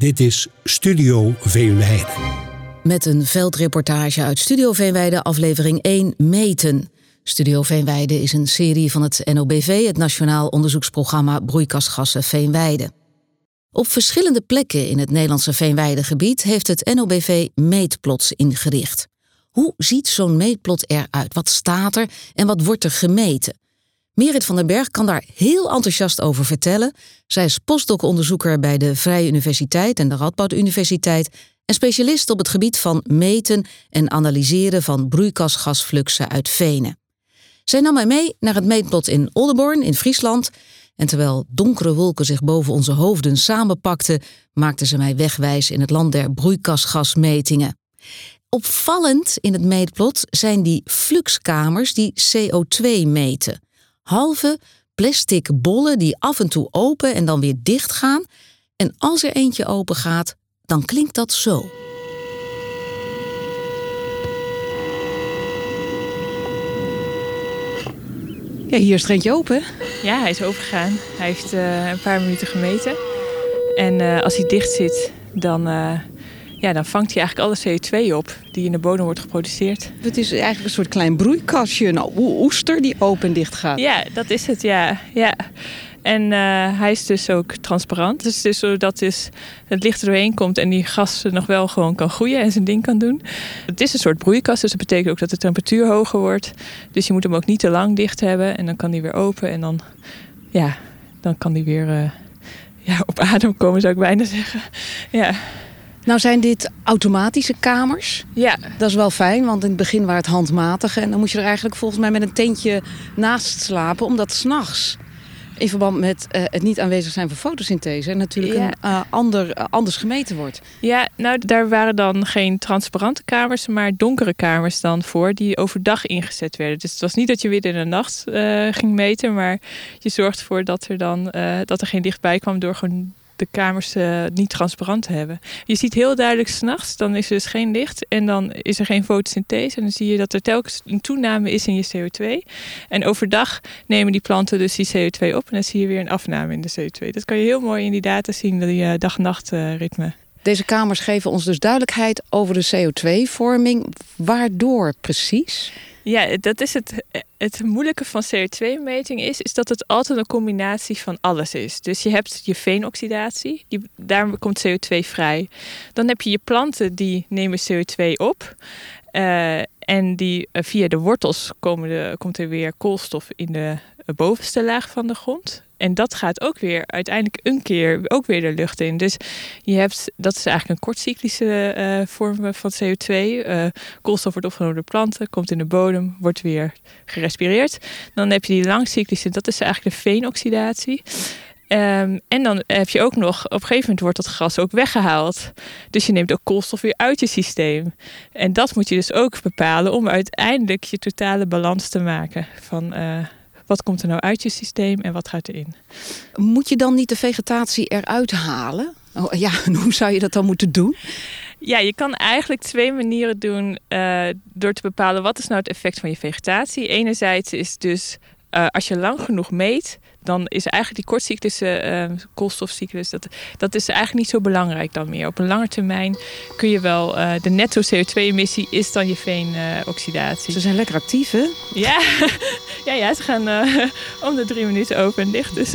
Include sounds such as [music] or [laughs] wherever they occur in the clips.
Dit is Studio Veenweide. Met een veldreportage uit Studio Veenweide, aflevering 1 Meten. Studio Veenweide is een serie van het NOBV, het Nationaal Onderzoeksprogramma Broeikasgassen Veenweide. Op verschillende plekken in het Nederlandse Veenweidegebied heeft het NOBV meetplots ingericht. Hoe ziet zo'n meetplot eruit? Wat staat er en wat wordt er gemeten? Merit van den Berg kan daar heel enthousiast over vertellen. Zij is postdoc-onderzoeker bij de Vrije Universiteit en de Radboud Universiteit en specialist op het gebied van meten en analyseren van broeikasgasfluxen uit venen. Zij nam mij mee naar het meetplot in Oldenborn in Friesland. En terwijl donkere wolken zich boven onze hoofden samenpakten, maakte ze mij wegwijs in het land der broeikasgasmetingen. Opvallend in het meetplot zijn die fluxkamers die CO2 meten halve plastic bollen die af en toe open en dan weer dicht gaan. En als er eentje open gaat, dan klinkt dat zo. Ja, hier is het eentje open. Ja, hij is overgegaan. Hij heeft uh, een paar minuten gemeten. En uh, als hij dicht zit, dan uh, ja, dan vangt hij eigenlijk alle CO2 op die in de bodem wordt geproduceerd. Het is eigenlijk een soort klein broeikastje, een oester die open en dicht gaat. Ja, dat is het, ja. ja. En uh, hij is dus ook transparant. Dus is zodat dus het licht er doorheen komt en die gas nog wel gewoon kan groeien en zijn ding kan doen. Het is een soort broeikast, dus dat betekent ook dat de temperatuur hoger wordt. Dus je moet hem ook niet te lang dicht hebben en dan kan die weer open en dan, ja, dan kan die weer uh, ja, op adem komen, zou ik bijna zeggen. Ja. Nou zijn dit automatische kamers. Ja. Dat is wel fijn, want in het begin waren het handmatige. En dan moet je er eigenlijk volgens mij met een tentje naast slapen. Omdat s'nachts, in verband met uh, het niet aanwezig zijn van fotosynthese... natuurlijk een, uh, ander, uh, anders gemeten wordt. Ja, nou daar waren dan geen transparante kamers... maar donkere kamers dan voor, die overdag ingezet werden. Dus het was niet dat je weer in de nacht ging meten... maar je zorgt ervoor dat er dan dat er geen licht bij kwam... door gewoon de kamers uh, niet transparant hebben. Je ziet heel duidelijk s'nachts, dan is er dus geen licht en dan is er geen fotosynthese. En dan zie je dat er telkens een toename is in je CO2. En overdag nemen die planten dus die CO2 op en dan zie je weer een afname in de CO2. Dat kan je heel mooi in die data zien, die uh, dag-nacht uh, ritme. Deze kamers geven ons dus duidelijkheid over de CO2-vorming. Waardoor precies? Ja, dat is het, het moeilijke van CO2-meting is, is dat het altijd een combinatie van alles is. Dus je hebt je veenoxidatie, die, daar komt CO2 vrij. Dan heb je je planten die nemen CO2 op. Uh, en die, uh, via de wortels komen de, komt er weer koolstof in de bovenste laag van de grond. En dat gaat ook weer uiteindelijk een keer ook weer de lucht in. Dus je hebt, dat is eigenlijk een kortcyclische vorm van CO2. Uh, koolstof wordt opgenomen door planten, komt in de bodem, wordt weer gerespireerd. Dan heb je die langcyclische, dat is eigenlijk de veenoxidatie. Um, en dan heb je ook nog, op een gegeven moment wordt dat gras ook weggehaald. Dus je neemt ook koolstof weer uit je systeem. En dat moet je dus ook bepalen om uiteindelijk je totale balans te maken van... Uh, wat komt er nou uit je systeem en wat gaat erin? Moet je dan niet de vegetatie eruit halen? Oh, ja, [laughs] hoe zou je dat dan moeten doen? Ja, je kan eigenlijk twee manieren doen uh, door te bepalen wat is nou het effect van je vegetatie. Enerzijds is dus uh, als je lang genoeg meet, dan is eigenlijk die kortcyclische uh, koolstofcyclus, dat, dat is eigenlijk niet zo belangrijk dan meer. Op een lange termijn kun je wel, uh, de netto CO2-emissie is dan je veenoxidatie. Ze zijn lekker actief, hè? Ja, [laughs] ja, ja ze gaan uh, [laughs] om de drie minuten open en dicht. Dus,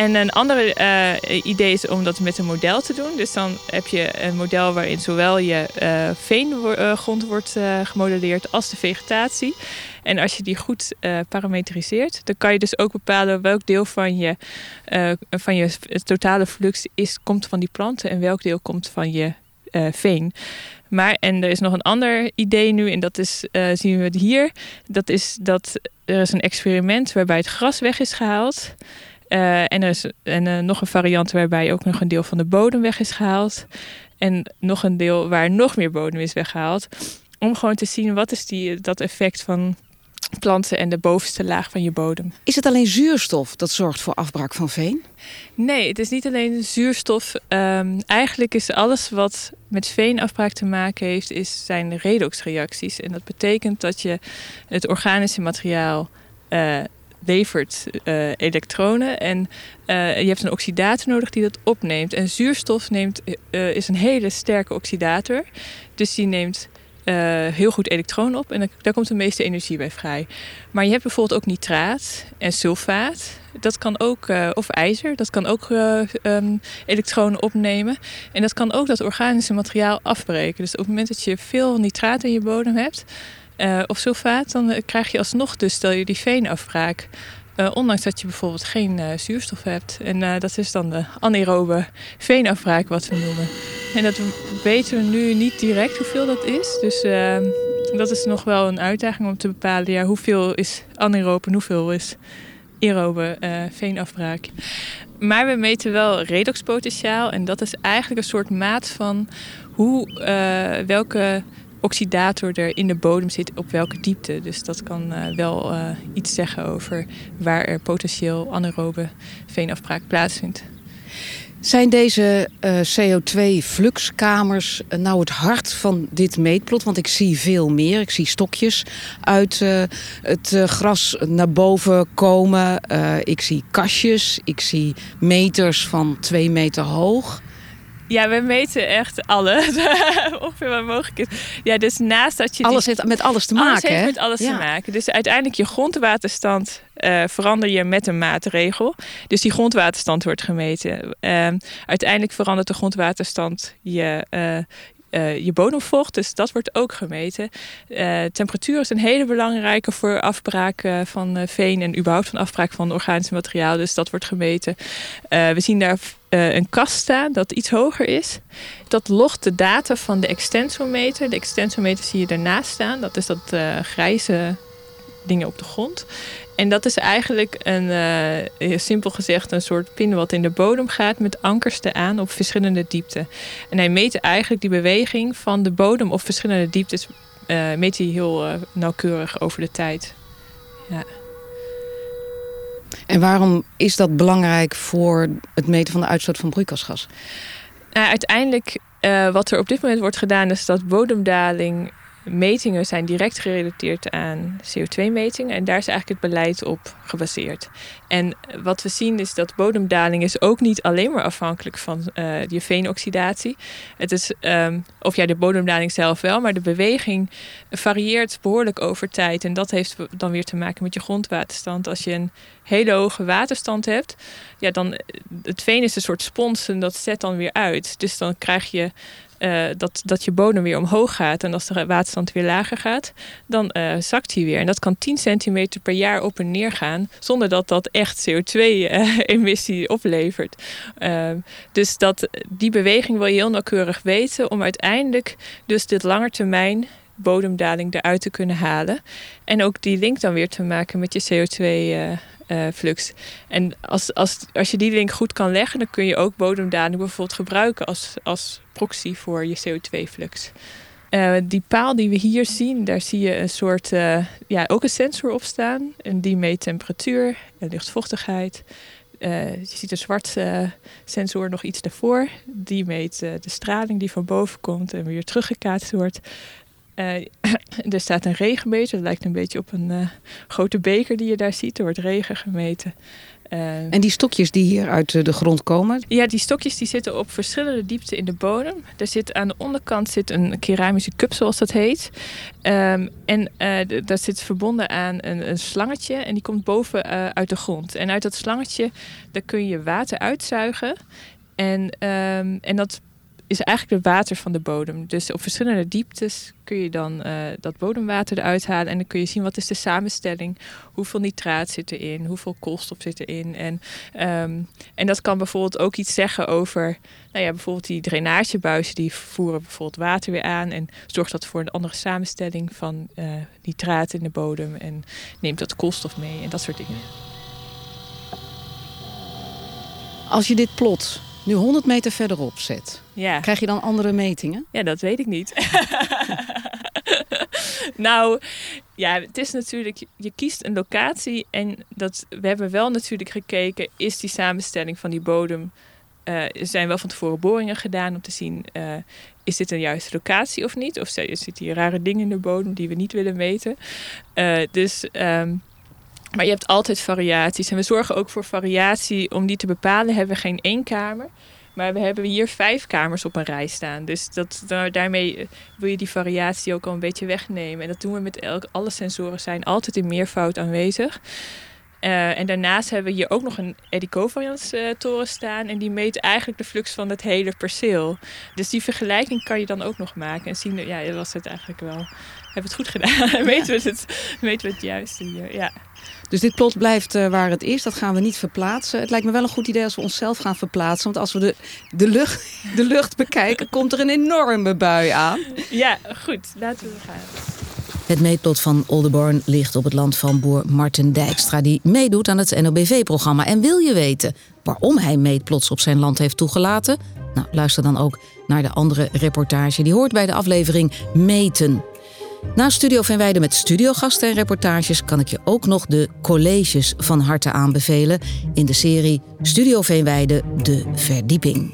en een andere uh, idee is om dat met een model te doen. Dus dan heb je een model waarin zowel je uh, veengrond wordt uh, gemodelleerd als de vegetatie. En als je die goed parametriseert, dan kan je dus ook bepalen welk deel van je, van je totale flux is, komt van die planten en welk deel komt van je veen. Maar, en er is nog een ander idee nu, en dat is, zien we het hier. Dat is dat er is een experiment waarbij het gras weg is gehaald. Uh, en er is en, uh, nog een variant waarbij ook nog een deel van de bodem weg is gehaald. En nog een deel waar nog meer bodem is weggehaald. Om gewoon te zien wat is die, dat effect van planten en de bovenste laag van je bodem. Is het alleen zuurstof dat zorgt voor afbraak van veen? Nee, het is niet alleen zuurstof. Um, eigenlijk is alles wat met veenafbraak te maken heeft, is, zijn redoxreacties. En dat betekent dat je het organische materiaal uh, levert elektronen en je hebt een oxidator nodig die dat opneemt. En zuurstof neemt, is een hele sterke oxidator. Dus die neemt heel goed elektronen op en daar komt de meeste energie bij vrij. Maar je hebt bijvoorbeeld ook nitraat en sulfaat. Dat kan ook, of ijzer, dat kan ook um, elektronen opnemen. En dat kan ook dat organische materiaal afbreken. Dus op het moment dat je veel nitraat in je bodem hebt, uh, of sulfaat, dan krijg je alsnog dus, stel je die veenafbraak. ondanks dat je bijvoorbeeld geen zuurstof hebt. En dat is dan de anaerobe veenafbraak, wat we noemen. En dat weten we nu niet direct hoeveel dat is. Dus ehm, dat is nog wel een uitdaging om te bepalen ja, hoeveel is anaerobe en hoeveel is aerobe uh, veenafbraak. Maar we meten wel redoxpotentiaal en dat is eigenlijk een soort maat van hoe, uh, welke oxidator er in de bodem zit op welke diepte. Dus dat kan uh, wel iets zeggen over waar er potentieel anaerobe veenafbraak plaatsvindt. Zijn deze uh, CO2-fluxkamers uh, nou het hart van dit meetplot? Want ik zie veel meer. Ik zie stokjes uit het gras naar boven komen. ik zie kastjes. Ik zie meters van twee meter hoog. Ja, we meten echt alles. [laughs] Ongeveer wat mogelijk is. Ja, dus naast dat je. Alles heeft met alles te maken. Alles heeft met alles te maken. Dus uiteindelijk je grondwaterstand uh, verander je met een maatregel. Dus die grondwaterstand wordt gemeten. Uh, uiteindelijk verandert de grondwaterstand je, uh, uh, je bodemvocht. Dus dat wordt ook gemeten. Uh, temperatuur is een hele belangrijke voor afbraak van veen en überhaupt van afbraak van organisch materiaal. Dus dat wordt gemeten. we zien daar een kast staan dat iets hoger is. Dat logt de data van de extensometer. De extensometer zie je daarnaast staan. Dat is dat grijze dingen op de grond. En dat is eigenlijk een, uh, simpel gezegd, een soort pin wat in de bodem gaat met ankers aan op verschillende diepten. En hij meet eigenlijk die beweging van de bodem op verschillende dieptes, uh, meet hij heel uh, nauwkeurig over de tijd. Ja. En waarom is dat belangrijk voor het meten van de uitstoot van broeikasgas? Nou, uiteindelijk, wat er op dit moment wordt gedaan, is dat bodemdaling metingen zijn direct gerelateerd aan CO2-metingen. En daar is eigenlijk het beleid op gebaseerd. En wat we zien is dat bodemdaling is ook niet alleen maar afhankelijk van uh, je veenoxidatie. Het is, um, of ja, de bodemdaling zelf wel, maar de beweging varieert behoorlijk over tijd. En dat heeft dan weer te maken met je grondwaterstand. Als je een hele hoge waterstand hebt, ja, dan het veen is een soort spons en dat zet dan weer uit. Dus dan krijg je uh, dat, dat je bodem weer omhoog gaat. En als de waterstand weer lager gaat, dan uh, zakt hij weer. En dat kan 10 centimeter per jaar op en neer gaan, zonder dat dat echt CO2-emissie eh, [laughs] oplevert. Uh, dus dat, die beweging wil je heel nauwkeurig weten om uiteindelijk dus dit langetermijn bodemdaling eruit te kunnen halen. En ook die link dan weer te maken met je CO2 uh, flux. En als, als, als je die link goed kan leggen, dan kun je ook bodemdaling bijvoorbeeld gebruiken als, als proxy voor je CO2-flux. Uh, eh, die paal die we hier zien, daar zie je een soort, uh, ja, ook een sensor op staan. En die meet temperatuur en luchtvochtigheid. Je ziet een zwart sensor nog iets daarvoor. Die meet de straling die van boven komt en weer teruggekaatst wordt. Uh, [coughs] er staat een regenmeter. Dat lijkt een beetje op een uh, grote beker die je daar ziet. Er wordt regen gemeten. Uh, en die stokjes die hier uit de grond komen? Ja, die stokjes die zitten op verschillende diepten in de bodem. Er zit aan de onderkant zit een keramische cup, zoals dat heet. Um, en dat zit verbonden aan een, een, slangetje. En die komt boven uit de grond. En uit dat slangetje daar kun je water uitzuigen. En, um, en dat is eigenlijk het water van de bodem. Dus op verschillende dieptes kun je dan uh, dat bodemwater eruit halen. En dan kun je zien wat is de samenstelling. Hoeveel nitraat zit erin. Hoeveel koolstof zit erin. En, um, en dat kan bijvoorbeeld ook iets zeggen over... Nou ja, bijvoorbeeld die drainagebuizen. Die voeren bijvoorbeeld water weer aan. En zorgt dat voor een andere samenstelling van uh, nitraat in de bodem. En neemt dat koolstof mee. En dat soort dingen. Als je dit plot nu 100 meter verderop zet, ja. krijg je dan andere metingen? Ja, dat weet ik niet. [laughs] nou, ja, het is natuurlijk, je kiest een locatie en dat, we hebben wel natuurlijk gekeken, is die samenstelling van die bodem, uh, er zijn wel van tevoren boringen gedaan om te zien, uh, is dit een juiste locatie of niet? Of zitten hier rare dingen in de bodem die we niet willen meten? Uh, dus... Um, Maar je hebt altijd variaties. En we zorgen ook voor variatie. Om die te bepalen hebben we geen één kamer. Maar we hebben hier vijf kamers op een rij staan. Dus dat, daarmee eh, wil je die variatie ook al een beetje wegnemen. En dat doen we met elk, alle sensoren zijn altijd in meervoud aanwezig. Uh, en daarnaast hebben we hier ook nog een Eddy covariance toren staan. En die meet eigenlijk de flux van het hele perceel. Dus die vergelijking kan je dan ook nog maken. En zien, ja, dat was het eigenlijk wel. Hebben het goed gedaan. [laughs] meten, we het, meten we het juiste hier, ja. Dus dit plot blijft uh, waar het is. Dat gaan we niet verplaatsen. Het lijkt me wel een goed idee als we onszelf gaan verplaatsen. Want als we de, de, lucht, [laughs] de lucht bekijken, komt er een enorme bui aan. Ja, goed. Laten we gaan. Het meetplot van Oldenborn ligt op het land van boer Martin Dijkstra... die meedoet aan het NOBV-programma. En wil je weten waarom hij meetplots op zijn land heeft toegelaten? Nou, luister dan ook naar de andere reportage. Die hoort bij de aflevering Meten. Na Studio Veenweide met studiogasten en reportages kan ik je ook nog de colleges van harte aanbevelen in de serie Studio Veenweide De Verdieping.